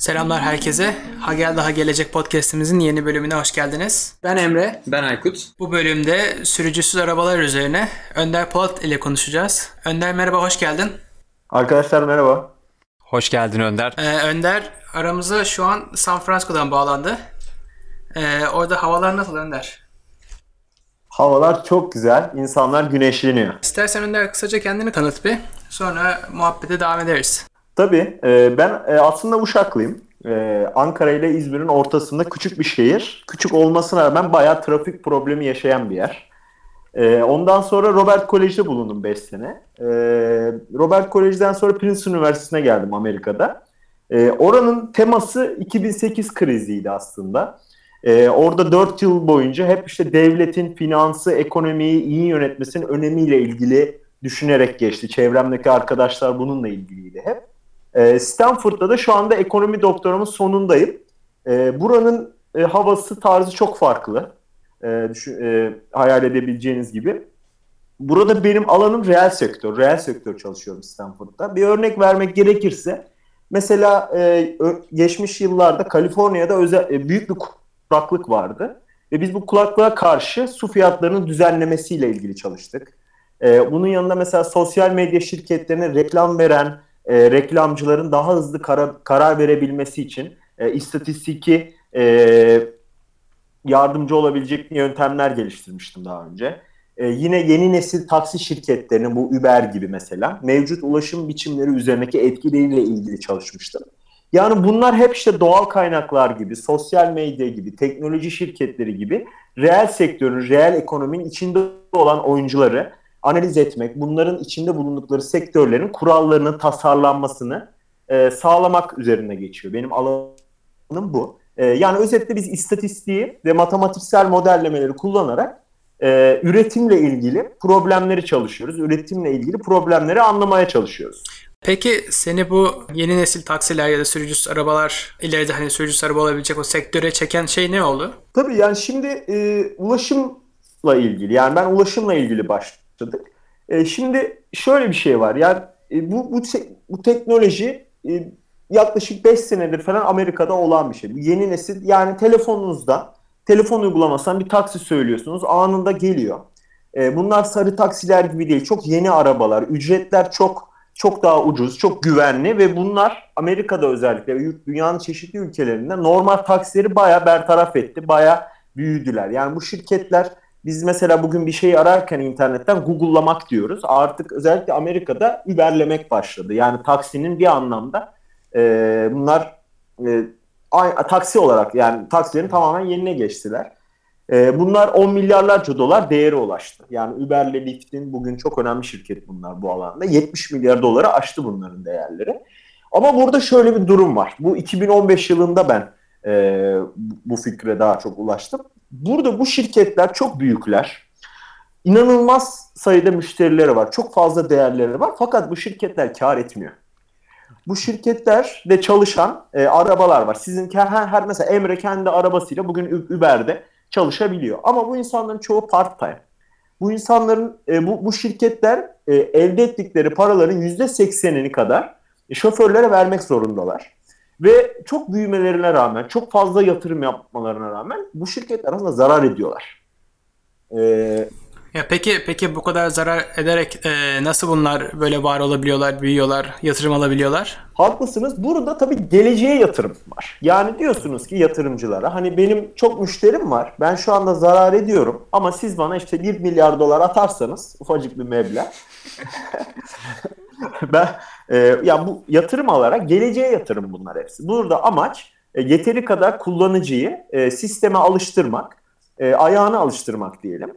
Selamlar herkese. Ha Gel Daha Gelecek podcastimizin yeni bölümüne hoş geldiniz. Ben Emre. Ben Aykut. Bu bölümde sürücüsüz arabalar üzerine Önder Polat ile konuşacağız. Önder merhaba, hoş geldin. Arkadaşlar merhaba. Hoş geldin Önder. Ee, Önder aramıza şu an San Francisco'dan bağlandı. Ee, orada havalar nasıl Önder? Havalar çok güzel. İnsanlar güneşleniyor. İstersen Önder kısaca kendini tanıt bir. Sonra muhabbete devam ederiz. Tabii e, ben e, aslında Uşaklıyım. E, Ankara ile İzmir'in ortasında küçük bir şehir. Küçük olmasına rağmen bayağı trafik problemi yaşayan bir yer. E, ondan sonra Robert Kolej'de bulundum 5 sene. E, Robert Kolej'den sonra Princeton Üniversitesi'ne geldim Amerika'da. E, oranın teması 2008 kriziydi aslında. E, orada 4 yıl boyunca hep işte devletin finansı, ekonomiyi iyi yönetmesinin önemiyle ilgili düşünerek geçti. Çevremdeki arkadaşlar bununla ilgiliydi hep. E, Stanford'da da şu anda ekonomi doktorumun sonundayım. E, buranın e, havası tarzı çok farklı. E, düşün, e, hayal edebileceğiniz gibi. Burada benim alanım reel sektör. Reel sektör çalışıyorum Stanford'da. Bir örnek vermek gerekirse mesela e, geçmiş yıllarda Kaliforniya'da özel, büyük bir kuraklık vardı. Ve biz bu kuraklığa karşı su fiyatlarının düzenlemesiyle ilgili çalıştık. E, bunun yanında mesela sosyal medya şirketlerine reklam veren e, reklamcıların daha hızlı kara, karar verebilmesi için e, istatistiki e, yardımcı olabilecek yöntemler geliştirmiştim daha önce. E, yine yeni nesil taksi şirketlerinin bu Uber gibi mesela mevcut ulaşım biçimleri üzerindeki etkileriyle ilgili çalışmıştım. Yani bunlar hep işte doğal kaynaklar gibi, sosyal medya gibi, teknoloji şirketleri gibi reel sektörün, reel ekonominin içinde olan oyuncuları analiz etmek, bunların içinde bulundukları sektörlerin kurallarının tasarlanmasını e, sağlamak üzerine geçiyor. Benim alanım bu. E, yani özetle biz istatistiği ve matematiksel modellemeleri kullanarak e, üretimle ilgili problemleri çalışıyoruz. Üretimle ilgili problemleri anlamaya çalışıyoruz. Peki seni bu yeni nesil taksiler ya da sürücüsüz arabalar ileride hani sürücüsüz araba olabilecek o sektöre çeken şey ne oldu? Tabii yani şimdi e, ulaşımla ilgili yani ben ulaşımla ilgili başladık. E, şimdi şöyle bir şey var yani e, bu, bu, bu teknoloji e, yaklaşık 5 senedir falan Amerika'da olan bir şey. Yeni nesil yani telefonunuzda telefon uygulamasından bir taksi söylüyorsunuz anında geliyor. E, bunlar sarı taksiler gibi değil çok yeni arabalar ücretler çok çok daha ucuz, çok güvenli ve bunlar Amerika'da özellikle dünyanın çeşitli ülkelerinde normal taksileri baya bertaraf etti, baya büyüdüler. Yani bu şirketler biz mesela bugün bir şey ararken internetten Google'lamak diyoruz. Artık özellikle Amerika'da Uber'lemek başladı. Yani taksinin bir anlamda e, bunlar e, taksi olarak yani taksilerin tamamen yerine geçtiler. E, bunlar 10 milyarlarca dolar değeri ulaştı. Yani Uber'le Lyft'in bugün çok önemli şirket bunlar bu alanda. 70 milyar dolara aştı bunların değerleri. Ama burada şöyle bir durum var. Bu 2015 yılında ben e, bu fikre daha çok ulaştım. Burada bu şirketler çok büyükler. İnanılmaz sayıda müşterileri var. Çok fazla değerleri var. Fakat bu şirketler kar etmiyor. Bu şirketlerde çalışan e, arabalar var. Sizin her, her mesela Emre kendi arabasıyla bugün Uber'de çalışabiliyor. Ama bu insanların çoğu part time. Bu insanların e, bu, bu şirketler e, elde ettikleri paraların yüzde seksenini kadar e, şoförlere vermek zorundalar. Ve çok büyümelerine rağmen, çok fazla yatırım yapmalarına rağmen bu şirketler aslında zarar ediyorlar. Ee, ya peki peki bu kadar zarar ederek e, nasıl bunlar böyle var olabiliyorlar, büyüyorlar, yatırım alabiliyorlar? Haklısınız. Burada tabii geleceğe yatırım var. Yani diyorsunuz ki yatırımcılara hani benim çok müşterim var. Ben şu anda zarar ediyorum ama siz bana işte 1 milyar dolar atarsanız ufacık bir meblağ. ben e, ya bu yatırım alarak geleceğe yatırım bunlar hepsi. Burada amaç e, yeteri kadar kullanıcıyı e, sisteme alıştırmak, e, ayağını alıştırmak diyelim.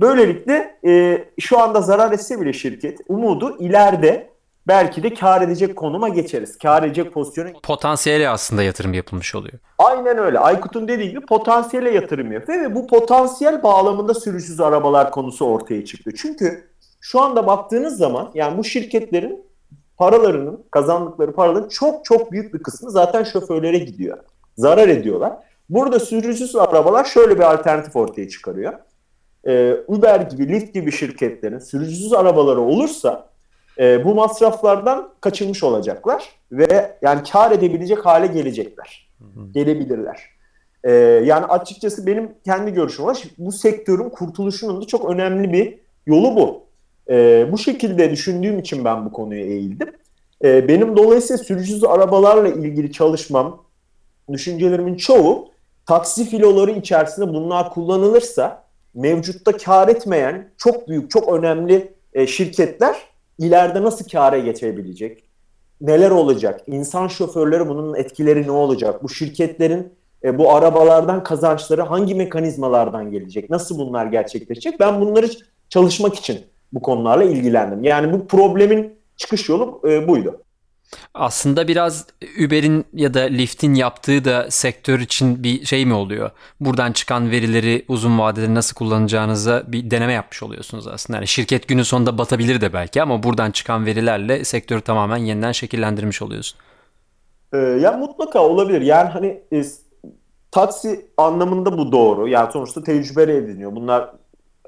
Böylelikle e, şu anda zarar etse bile şirket umudu ileride belki de kar edecek konuma geçeriz. Kar edecek pozisyonu. Potansiyele aslında yatırım yapılmış oluyor. Aynen öyle. Aykut'un dediği gibi potansiyele yatırım yapıyor ve bu potansiyel bağlamında sürücüsüz arabalar konusu ortaya çıktı. Çünkü şu anda baktığınız zaman yani bu şirketlerin paralarının, kazandıkları paraların çok çok büyük bir kısmı zaten şoförlere gidiyor. Zarar ediyorlar. Burada sürücüsüz arabalar şöyle bir alternatif ortaya çıkarıyor. Ee, Uber gibi, Lyft gibi şirketlerin sürücüsüz arabaları olursa e, bu masraflardan kaçınmış olacaklar ve yani kar edebilecek hale gelecekler. Gelebilirler. E, yani açıkçası benim kendi görüşüm var. Bu sektörün kurtuluşunun da çok önemli bir yolu bu. E, bu şekilde düşündüğüm için ben bu konuya eğildim. E, benim dolayısıyla sürücüsüz arabalarla ilgili çalışmam, düşüncelerimin çoğu taksi filoları içerisinde bunlar kullanılırsa mevcutta kar etmeyen çok büyük, çok önemli e, şirketler ileride nasıl kâra geçebilecek? Neler olacak? İnsan şoförleri bunun etkileri ne olacak? Bu şirketlerin e, bu arabalardan kazançları hangi mekanizmalardan gelecek? Nasıl bunlar gerçekleşecek? Ben bunları çalışmak için bu konularla ilgilendim. Yani bu problemin çıkış yolu e, buydu. Aslında biraz Uber'in ya da Lyft'in yaptığı da sektör için bir şey mi oluyor? Buradan çıkan verileri uzun vadede nasıl kullanacağınıza bir deneme yapmış oluyorsunuz aslında. Yani şirket günün sonunda batabilir de belki ama buradan çıkan verilerle sektörü tamamen yeniden şekillendirmiş oluyorsun. Ee, ya mutlaka olabilir. Yani hani e, taksi anlamında bu doğru. Yani sonuçta tecrübe ediniyor. Bunlar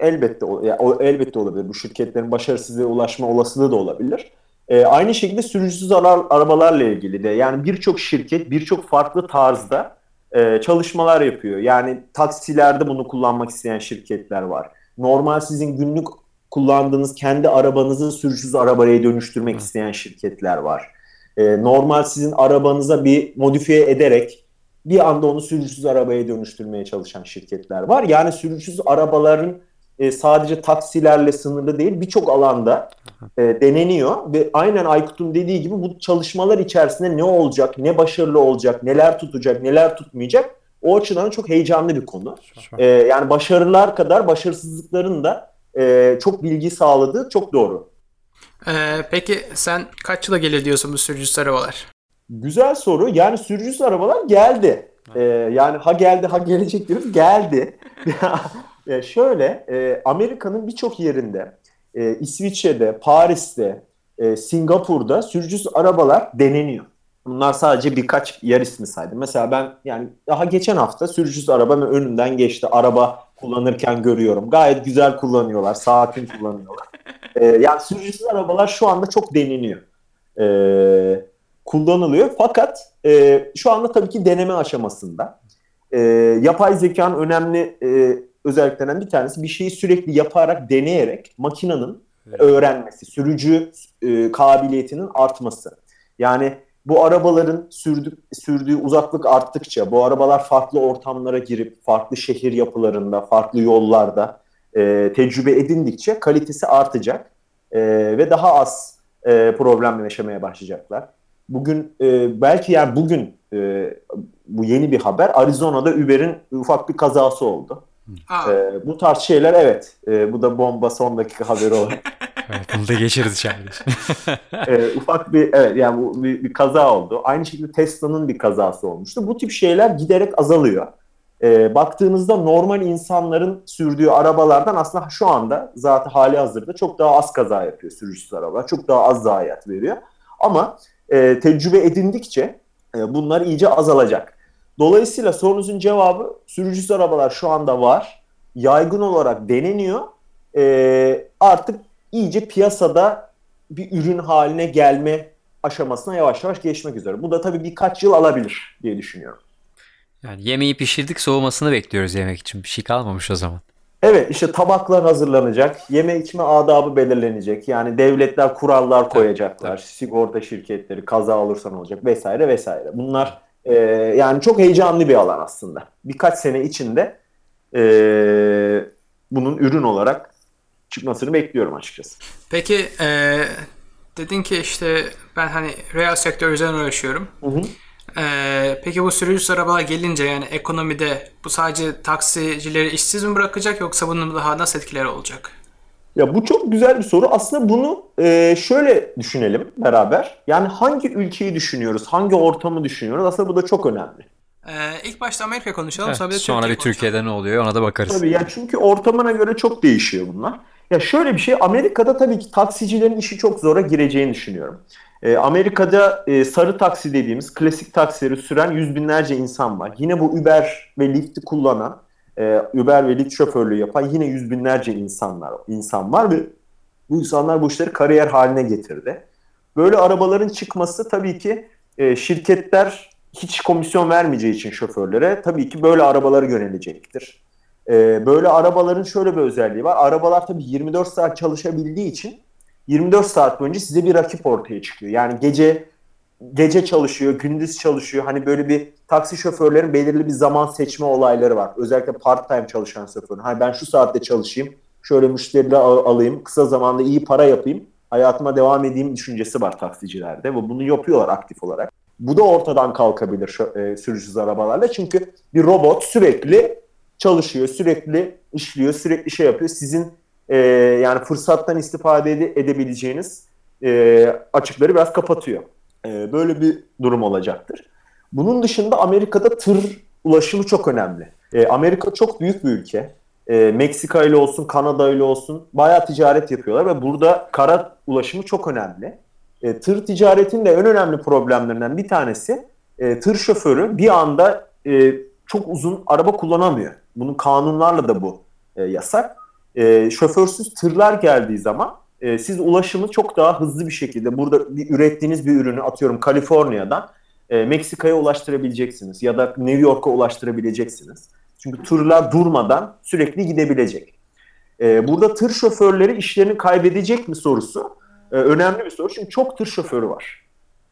elbette ya, o, elbette olabilir. Bu şirketlerin başarısızlığa ulaşma olasılığı da olabilir. E, aynı şekilde sürücüsüz ara, arabalarla ilgili de yani birçok şirket birçok farklı tarzda e, çalışmalar yapıyor. Yani taksilerde bunu kullanmak isteyen şirketler var. Normal sizin günlük kullandığınız kendi arabanızı sürücüsüz arabaya dönüştürmek isteyen şirketler var. E, normal sizin arabanıza bir modifiye ederek bir anda onu sürücüsüz arabaya dönüştürmeye çalışan şirketler var. Yani sürücüsüz arabaların e, sadece taksilerle sınırlı değil birçok alanda e, deneniyor ve aynen Aykut'un dediği gibi bu çalışmalar içerisinde ne olacak, ne başarılı olacak, neler tutacak, neler tutmayacak o açıdan çok heyecanlı bir konu. E, yani başarılar kadar başarısızlıkların da e, çok bilgi sağladığı çok doğru. Ee, peki sen kaç yıla gelir diyorsun bu sürücüsüz arabalar? Güzel soru. Yani sürücüsüz arabalar geldi. Ee, yani ha geldi ha gelecek diyoruz. Geldi. E, şöyle e, Amerika'nın birçok yerinde e, İsviçre'de, Paris'te, e, Singapur'da sürücüsüz arabalar deneniyor. Bunlar sadece birkaç yer ismi saydım. Mesela ben yani daha geçen hafta sürücüsüz arabanın önünden geçti. Araba kullanırken görüyorum. Gayet güzel kullanıyorlar. Sakin kullanıyorlar. E, yani sürücüsüz arabalar şu anda çok deneniyor. E, kullanılıyor. Fakat e, şu anda tabii ki deneme aşamasında. E, yapay zekanın önemli e, özelliklerinden bir tanesi bir şeyi sürekli yaparak, deneyerek makinenin evet. öğrenmesi, sürücü e, kabiliyetinin artması. Yani bu arabaların sürdü, sürdüğü uzaklık arttıkça, bu arabalar farklı ortamlara girip, farklı şehir yapılarında, farklı yollarda e, tecrübe edindikçe kalitesi artacak e, ve daha az e, problem yaşamaya başlayacaklar. Bugün e, belki yani bugün e, bu yeni bir haber. Arizona'da Uber'in ufak bir kazası oldu. Ee, bu tarz şeyler evet. Ee, bu da bomba son dakika haberi olarak. evet, bunu da geçeriz şimdi. ee, ufak bir evet yani bu bir, bir kaza oldu. Aynı şekilde Tesla'nın bir kazası olmuştu. Bu tip şeyler giderek azalıyor. Ee, baktığınızda normal insanların sürdüğü arabalardan aslında şu anda zaten hali hazırda çok daha az kaza yapıyor sürücüsüz arabalar. Çok daha az zayiat veriyor. Ama e, tecrübe edindikçe e, bunlar iyice azalacak. Dolayısıyla sorunuzun cevabı sürücüsüz arabalar şu anda var. Yaygın olarak deneniyor. E, artık iyice piyasada bir ürün haline gelme aşamasına yavaş yavaş geçmek üzere. Bu da tabii birkaç yıl alabilir diye düşünüyorum. Yani yemeği pişirdik soğumasını bekliyoruz yemek için. Bir şey kalmamış o zaman. Evet işte tabaklar hazırlanacak, yeme içme adabı belirlenecek. Yani devletler kurallar koyacaklar, tabii. sigorta şirketleri kaza olursa ne olacak vesaire vesaire. Bunlar e, yani çok heyecanlı bir alan aslında. Birkaç sene içinde e, bunun ürün olarak çıkmasını bekliyorum açıkçası. Peki e, dedin ki işte ben hani real sektör üzerine uğraşıyorum. Hı hı. Ee, peki bu sürücüsüz arabalar gelince yani ekonomide bu sadece taksicileri işsiz mi bırakacak yoksa bunun daha nasıl etkileri olacak? Ya bu çok güzel bir soru. Aslında bunu e, şöyle düşünelim beraber. Yani hangi ülkeyi düşünüyoruz, hangi ortamı düşünüyoruz? Aslında bu da çok önemli. Ee, ilk başta Amerika konuşalım, evet, sonra bir, sonra Türkiye bir Türkiye'de ne oluyor ona da bakarız. Tabii ya çünkü ortamına göre çok değişiyor bunlar. Ya şöyle bir şey, Amerika'da tabii ki taksicilerin işi çok zora gireceğini düşünüyorum. E, Amerika'da e, sarı taksi dediğimiz klasik taksileri süren yüz binlerce insan var. Yine bu Uber ve Lyft'i kullanan e, Uber ve Lyft şoförlüğü yapan yine yüz binlerce insanlar insan var ve Bu insanlar bu işleri kariyer haline getirdi. Böyle arabaların çıkması tabii ki e, şirketler hiç komisyon vermeyeceği için şoförlere tabii ki böyle arabaları yönelecektir. E, böyle arabaların şöyle bir özelliği var. Arabalar tabii 24 saat çalışabildiği için 24 saat boyunca size bir rakip ortaya çıkıyor. Yani gece gece çalışıyor, gündüz çalışıyor. Hani böyle bir taksi şoförlerin belirli bir zaman seçme olayları var. Özellikle part time çalışan şoförün. Hani ben şu saatte çalışayım, şöyle müşterileri alayım, kısa zamanda iyi para yapayım, hayatıma devam edeyim düşüncesi var taksicilerde ve bunu yapıyorlar aktif olarak. Bu da ortadan kalkabilir e, sürücüsüz arabalarla. Çünkü bir robot sürekli çalışıyor, sürekli işliyor, sürekli şey yapıyor. Sizin e, yani fırsattan istifade ede, edebileceğiniz e, açıkları biraz kapatıyor. E, böyle bir durum olacaktır. Bunun dışında Amerika'da tır ulaşımı çok önemli. E, Amerika çok büyük bir ülke. E, Meksika ile olsun, Kanada ile olsun bayağı ticaret yapıyorlar ve burada kara ulaşımı çok önemli. E, tır ticaretinin de en önemli problemlerinden bir tanesi tır şoförü bir anda çok uzun araba kullanamıyor. Bunun kanunlarla da bu yasak. Şoförsüz tırlar geldiği zaman e, siz ulaşımı çok daha hızlı bir şekilde burada bir ürettiğiniz bir ürünü atıyorum Kaliforniya'dan e, Meksika'ya ulaştırabileceksiniz ya da New York'a ulaştırabileceksiniz. Çünkü tırlar durmadan sürekli gidebilecek. E, burada tır şoförleri işlerini kaybedecek mi sorusu e, önemli bir soru. Çünkü çok tır şoförü var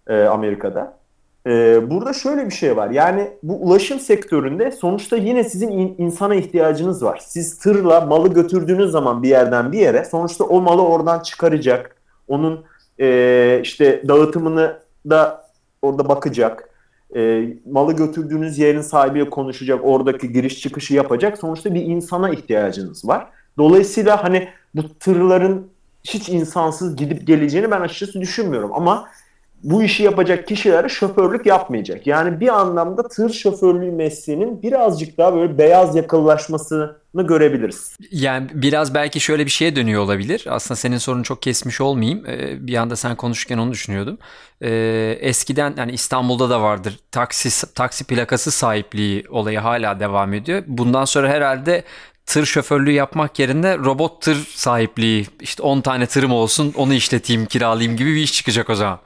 e, Amerika'da. E, burada şöyle bir şey var. Yani bu ulaşım sektöründe sonuçta yine sizin in, insana ihtiyacınız var. Siz tırla malı götürdüğünüz zaman bir yerden bir yere sonuçta o malı oradan çıkaracak. Onun e, işte dağıtımını da orada bakacak. E, malı götürdüğünüz yerin sahibiyle konuşacak. Oradaki giriş çıkışı yapacak. Sonuçta bir insana ihtiyacınız var. Dolayısıyla hani bu tırların hiç insansız gidip geleceğini ben açıkçası düşünmüyorum. Ama bu işi yapacak kişilere şoförlük yapmayacak. Yani bir anlamda tır şoförlüğü mesleğinin birazcık daha böyle beyaz yakalılaşmasını görebiliriz. Yani biraz belki şöyle bir şeye dönüyor olabilir. Aslında senin sorunu çok kesmiş olmayayım. Ee, bir anda sen konuşurken onu düşünüyordum. Ee, eskiden yani İstanbul'da da vardır. Taksi taksi plakası sahipliği olayı hala devam ediyor. Bundan sonra herhalde tır şoförlüğü yapmak yerine robot tır sahipliği işte 10 tane tırım olsun onu işleteyim kiralayayım gibi bir iş çıkacak o zaman.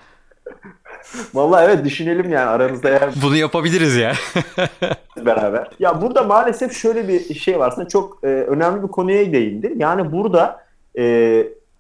Vallahi evet düşünelim yani aranızda eğer... Bunu yapabiliriz ya. beraber. Ya burada maalesef şöyle bir şey var. Aslında çok e, önemli bir konuya değindi. Yani burada e,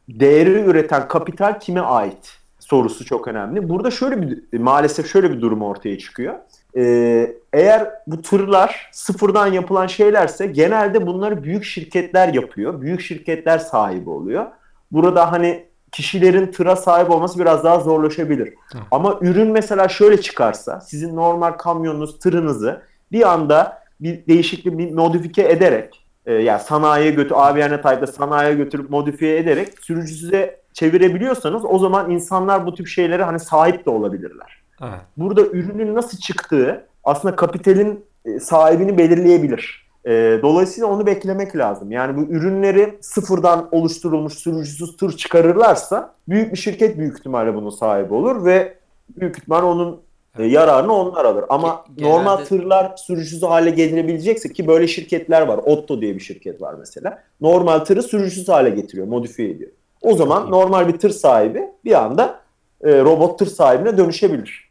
değeri üreten kapital kime ait sorusu çok önemli. Burada şöyle bir maalesef şöyle bir durum ortaya çıkıyor. Ee, eğer bu tırlar sıfırdan yapılan şeylerse genelde bunları büyük şirketler yapıyor. Büyük şirketler sahibi oluyor. Burada hani kişilerin tıra sahip olması biraz daha zorlaşabilir. Hı. Ama ürün mesela şöyle çıkarsa sizin normal kamyonunuz, tırınızı bir anda bir değişiklik bir modifike ederek e, yani sanayiye götür, AVN Type'da sanayiye götürüp modifiye ederek sürücüsüze çevirebiliyorsanız o zaman insanlar bu tip şeylere hani sahip de olabilirler. Evet. Burada ürünün nasıl çıktığı aslında kapitalin e, sahibini belirleyebilir. E, dolayısıyla onu beklemek lazım. Yani bu ürünleri sıfırdan oluşturulmuş sürücüsüz tır çıkarırlarsa büyük bir şirket büyük ihtimalle bunun sahibi olur ve büyük ihtimal onun e, yararını onlar alır. Ama Genelde... normal tırlar sürücüsüz hale getirebilecekse ki böyle şirketler var. Otto diye bir şirket var mesela. Normal tırı sürücüsüz hale getiriyor, modifiye ediyor. O zaman normal bir tır sahibi bir anda e, robot tır sahibine dönüşebilir.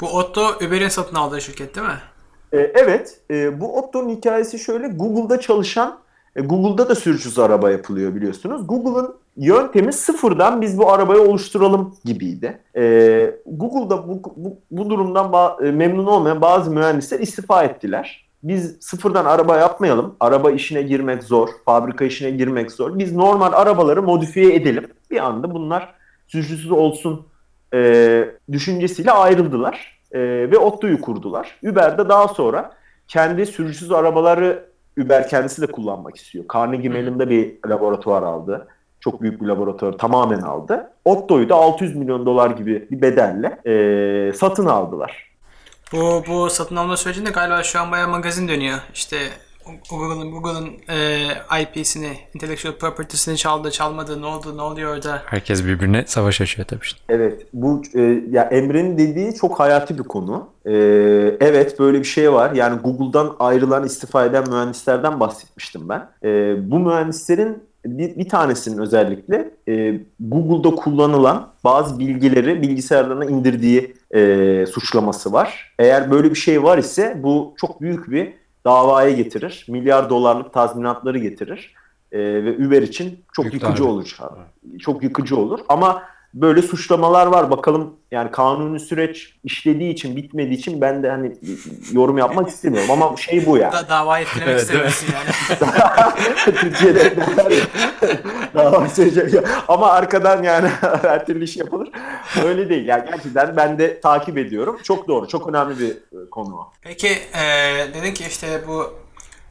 Bu Otto Uber'in satın aldığı şirket değil mi? E, evet. E, bu Otto'nun hikayesi şöyle. Google'da çalışan, e, Google'da da sürücüsüz araba yapılıyor biliyorsunuz. Google'ın yöntemi sıfırdan biz bu arabayı oluşturalım gibiydi. Google'da bu, bu, bu durumdan memnun olmayan bazı mühendisler istifa ettiler. Biz sıfırdan araba yapmayalım. Araba işine girmek zor. Fabrika işine girmek zor. Biz normal arabaları modifiye edelim. Bir anda bunlar sürücüsüz olsun e, düşüncesiyle ayrıldılar e, ve Otto'yu kurdular. Uber de daha sonra kendi sürücüsüz arabaları Uber kendisi de kullanmak istiyor. Carnegie Mellon'da bir laboratuvar aldı. Çok büyük bir laboratuvar tamamen aldı. Otto'yu da 600 milyon dolar gibi bir bedelle e, satın aldılar. Bu, bu satın alma sürecinde galiba şu an bayağı magazin dönüyor. İşte Google'ın Google'ın e, IP'sini, intellectual property'sini çaldı, çalmadı, ne oldu, ne oluyor orada? Herkes birbirine savaş açıyor tabii işte. Evet, bu e, ya Emre'nin dediği çok hayati bir konu. E, evet böyle bir şey var. Yani Google'dan ayrılan, istifa eden mühendislerden bahsetmiştim ben. E, bu mühendislerin bir, bir tanesinin özellikle e, Google'da kullanılan bazı bilgileri bilgisayarlarına indirdiği e, suçlaması var. Eğer böyle bir şey var ise bu çok büyük bir davaya getirir. Milyar dolarlık tazminatları getirir. E, ve Uber için çok Büyük yıkıcı darbe. olur. Çok yıkıcı olur. Ama böyle suçlamalar var. Bakalım yani kanuni süreç işlediği için bitmediği için ben de hani yorum yapmak istemiyorum ama şey bu yani. Da dava etkilemek evet, istemiyorsun yani. Türkiye'de dava sürecek. Ama arkadan yani her türlü iş yapılır. Öyle değil. Yani gerçekten ben de takip ediyorum. Çok doğru. Çok önemli bir konu o. Peki e, dedin ki işte bu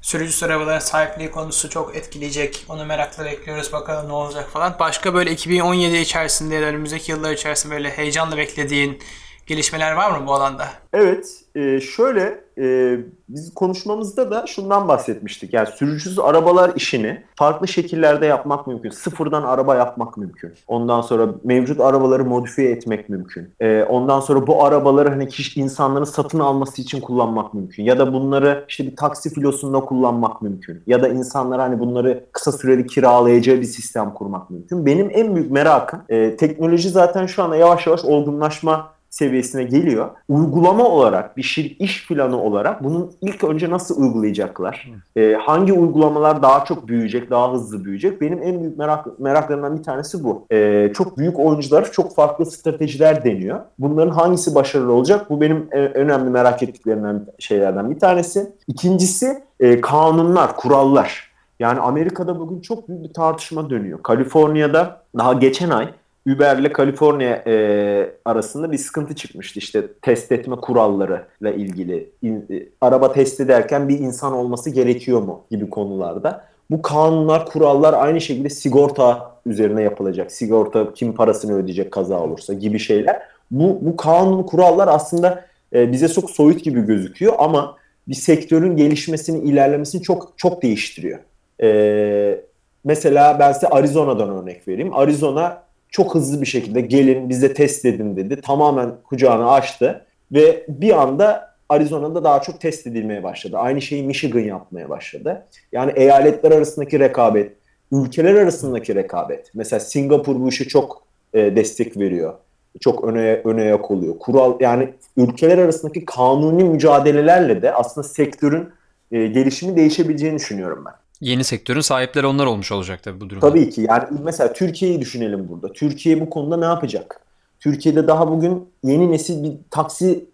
sürücü arabaların sahipliği konusu çok etkileyecek. Onu merakla bekliyoruz bakalım ne olacak falan. Başka böyle 2017 içerisinde önümüzdeki yıllar içerisinde böyle heyecanla beklediğin gelişmeler var mı bu alanda? Evet, e, şöyle e, biz konuşmamızda da şundan bahsetmiştik. Yani sürücüsüz arabalar işini farklı şekillerde yapmak mümkün. Sıfırdan araba yapmak mümkün. Ondan sonra mevcut arabaları modifiye etmek mümkün. E, ondan sonra bu arabaları hani kişi insanların satın alması için kullanmak mümkün. Ya da bunları işte bir taksi filosunda kullanmak mümkün. Ya da insanlar hani bunları kısa süreli kiralayacağı bir sistem kurmak mümkün. Benim en büyük merakım e, teknoloji zaten şu anda yavaş yavaş olgunlaşma seviyesine geliyor. Uygulama olarak bir şir iş planı olarak bunun ilk önce nasıl uygulayacaklar? Ee, hangi uygulamalar daha çok büyüyecek, daha hızlı büyüyecek? Benim en büyük merak meraklarımdan bir tanesi bu. Ee, çok büyük oyuncular çok farklı stratejiler deniyor. Bunların hangisi başarılı olacak? Bu benim en önemli merak ettiklerimden şeylerden bir tanesi. İkincisi e, kanunlar, kurallar. Yani Amerika'da bugün çok büyük bir tartışma dönüyor. Kaliforniya'da daha geçen ay Uber ile Kaliforniya e, arasında bir sıkıntı çıkmıştı işte test etme kurallarıyla ilgili. İn, e, araba test ederken bir insan olması gerekiyor mu gibi konularda. Bu kanunlar, kurallar aynı şekilde sigorta üzerine yapılacak. Sigorta kim parasını ödeyecek kaza olursa gibi şeyler. Bu, bu kanun, kurallar aslında e, bize çok soyut gibi gözüküyor ama bir sektörün gelişmesini, ilerlemesini çok çok değiştiriyor. E, mesela ben size Arizona'dan örnek vereyim. Arizona çok hızlı bir şekilde gelin bize test edin dedi. Tamamen kucağını açtı ve bir anda Arizona'da daha çok test edilmeye başladı. Aynı şeyi Michigan yapmaya başladı. Yani eyaletler arasındaki rekabet, ülkeler arasındaki rekabet. Mesela Singapur bu işe çok e, destek veriyor. Çok öne öne yak oluyor. Kural yani ülkeler arasındaki kanuni mücadelelerle de aslında sektörün e, gelişimi değişebileceğini düşünüyorum ben. Yeni sektörün sahipleri onlar olmuş olacak tabii bu durumda. Tabii ki. Yani mesela Türkiye'yi düşünelim burada. Türkiye bu konuda ne yapacak? Türkiye'de daha bugün yeni nesil bir taksi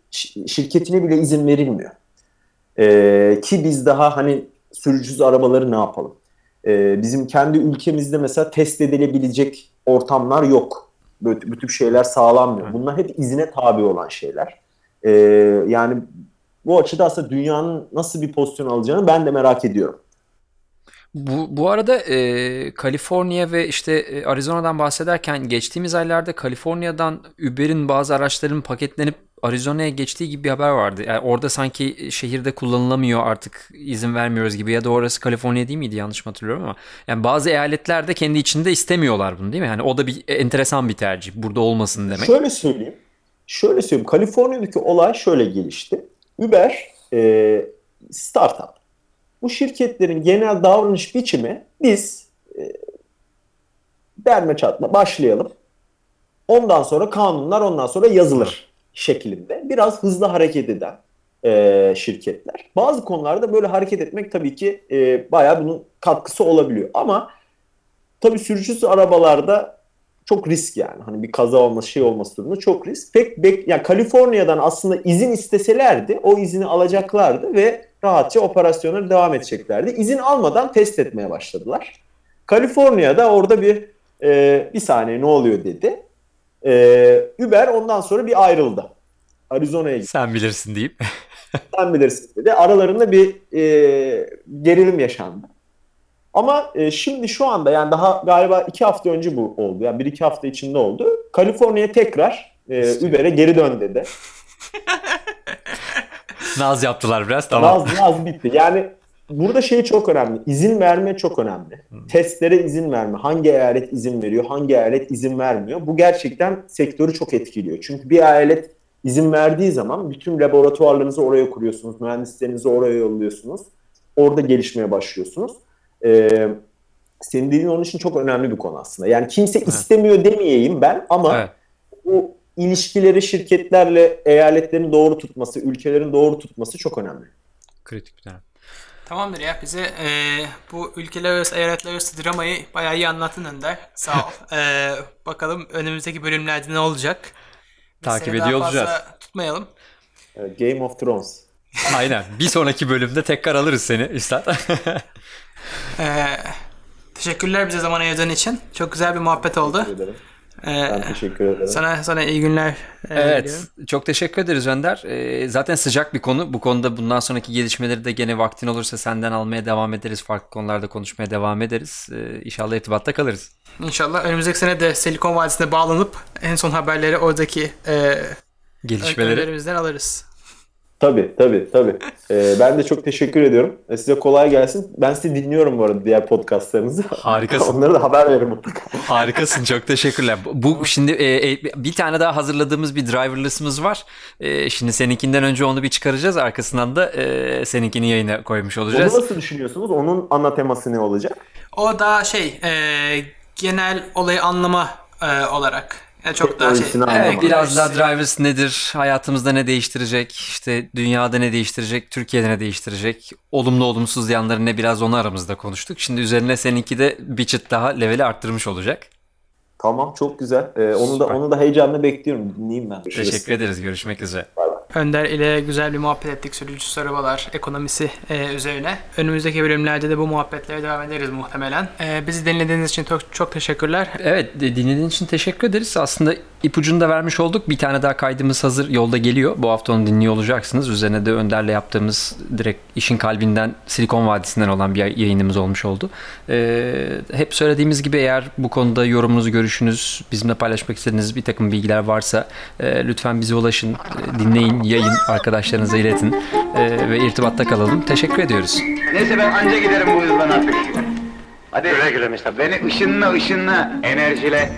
şirketine bile izin verilmiyor. Ee, ki biz daha hani sürücüsüz arabaları ne yapalım? Ee, bizim kendi ülkemizde mesela test edilebilecek ortamlar yok. Böyle bu şeyler sağlanmıyor. Bunlar hep izine tabi olan şeyler. Ee, yani bu açıda aslında dünyanın nasıl bir pozisyon alacağını ben de merak ediyorum. Bu, bu arada e, Kaliforniya ve işte e, Arizona'dan bahsederken geçtiğimiz aylarda Kaliforniya'dan Uber'in bazı araçların paketlenip Arizona'ya geçtiği gibi bir haber vardı. Yani orada sanki şehirde kullanılamıyor artık izin vermiyoruz gibi ya da orası Kaliforniya değil miydi yanlış mı hatırlıyorum ama yani bazı eyaletler de kendi içinde istemiyorlar bunu değil mi? Yani o da bir enteresan bir tercih. Burada olmasın demek. Şöyle söyleyeyim. Şöyle söyleyeyim. Kaliforniya'daki olay şöyle gelişti. Uber e, startup bu şirketlerin genel davranış biçimi biz e, derme çatma başlayalım. Ondan sonra kanunlar ondan sonra yazılır şeklinde. Biraz hızlı hareket eden e, şirketler. Bazı konularda böyle hareket etmek tabii ki e, bayağı bunun katkısı olabiliyor. Ama tabii sürücüsüz arabalarda çok risk yani. Hani bir kaza olması şey olması durumunda çok risk. Pek bek yani Kaliforniya'dan aslında izin isteselerdi o izini alacaklardı ve rahatça operasyonları devam edeceklerdi. İzin almadan test etmeye başladılar. Kaliforniya'da orada bir e, bir saniye ne oluyor dedi. E, Uber ondan sonra bir ayrıldı. Arizona'ya gitti. Sen bilirsin deyip. Sen bilirsin dedi. Aralarında bir e, gerilim yaşandı. Ama e, şimdi şu anda yani daha galiba iki hafta önce bu oldu. Yani bir iki hafta içinde oldu. Kaliforniya tekrar e, Uber'e geri dön dedi. Naz yaptılar biraz tamam. Naz, naz bitti. Yani burada şey çok önemli. İzin verme çok önemli. Hmm. Testlere izin verme. Hangi eyalet izin veriyor, hangi eyalet izin vermiyor. Bu gerçekten sektörü çok etkiliyor. Çünkü bir eyalet izin verdiği zaman bütün laboratuvarlarınızı oraya kuruyorsunuz. Mühendislerinizi oraya yolluyorsunuz. Orada gelişmeye başlıyorsunuz. Ee, senin dediğin onun için çok önemli bir konu aslında. Yani kimse evet. istemiyor demeyeyim ben ama evet. bu ilişkileri şirketlerle eyaletlerin doğru tutması, ülkelerin doğru tutması çok önemli. Kritik bir dönem. Tamamdır ya bize e, bu ülkeler arası, eyaletler arası dramayı bayağı iyi anlattın Önder. Sağ ol. e, bakalım önümüzdeki bölümlerde ne olacak? Biz Takip ediyor olacağız. tutmayalım. Game of Thrones. Aynen. Bir sonraki bölümde tekrar alırız seni Üstad. ee, teşekkürler bize zaman ayırdığın için. Çok güzel bir muhabbet oldu. Teşekkür ederim. Ben teşekkür ederim. Sana sana iyi günler. Evet. Diliyorum. Çok teşekkür ederiz Önder. Ee, zaten sıcak bir konu. Bu konuda bundan sonraki gelişmeleri de gene vaktin olursa senden almaya devam ederiz. Farklı konularda konuşmaya devam ederiz. Ee, inşallah irtibatta kalırız. İnşallah önümüzdeki sene de Silikon Vadisi'ne bağlanıp en son haberleri oradaki e, gelişmeleri alırız. Tabii tabii tabii. Ee, ben de çok teşekkür ediyorum. Ee, size kolay gelsin. Ben sizi dinliyorum bu arada diğer podcastlarınızı. Harikasın. Onlara da haber verin mutlaka. Harikasın çok teşekkürler. Bu şimdi e, e, bir tane daha hazırladığımız bir driverless'ımız var. E, şimdi seninkinden önce onu bir çıkaracağız. Arkasından da e, seninkini yayına koymuş olacağız. Onu nasıl düşünüyorsunuz? Onun ana teması ne olacak? O da şey e, genel olayı anlama e, olarak yani çok daha şey. Evet, biraz daha drivers nedir? Hayatımızda ne değiştirecek? İşte dünyada ne değiştirecek? Türkiye'de ne değiştirecek? Olumlu olumsuz yanları ne biraz onu aramızda konuştuk. Şimdi üzerine seninki de bir çıt daha leveli arttırmış olacak. Tamam çok güzel. Ee, onu da onu da heyecanla bekliyorum. Dinleyeyim ben. Teşekkür ederiz. Görüşmek üzere. Bay bay. Önder ile güzel bir muhabbet ettik sürücüsüz arabalar ekonomisi e, üzerine. Önümüzdeki bölümlerde de bu muhabbetlere devam ederiz muhtemelen. E, bizi dinlediğiniz için çok, çok teşekkürler. Evet dinlediğiniz için teşekkür ederiz. Aslında ipucunu da vermiş olduk. Bir tane daha kaydımız hazır yolda geliyor. Bu hafta onu dinliyor olacaksınız. Üzerine de Önder'le yaptığımız direkt işin kalbinden Silikon Vadisi'nden olan bir yayınımız olmuş oldu. Ee, hep söylediğimiz gibi eğer bu konuda yorumunuz, görüşünüz, bizimle paylaşmak istediğiniz bir takım bilgiler varsa e, lütfen bize ulaşın, e, dinleyin, yayın, arkadaşlarınıza iletin e, ve irtibatta kalalım. Teşekkür ediyoruz. Neyse ben anca giderim bu hızla artık. Hadi güle güle Beni ışınla ışınla enerjile.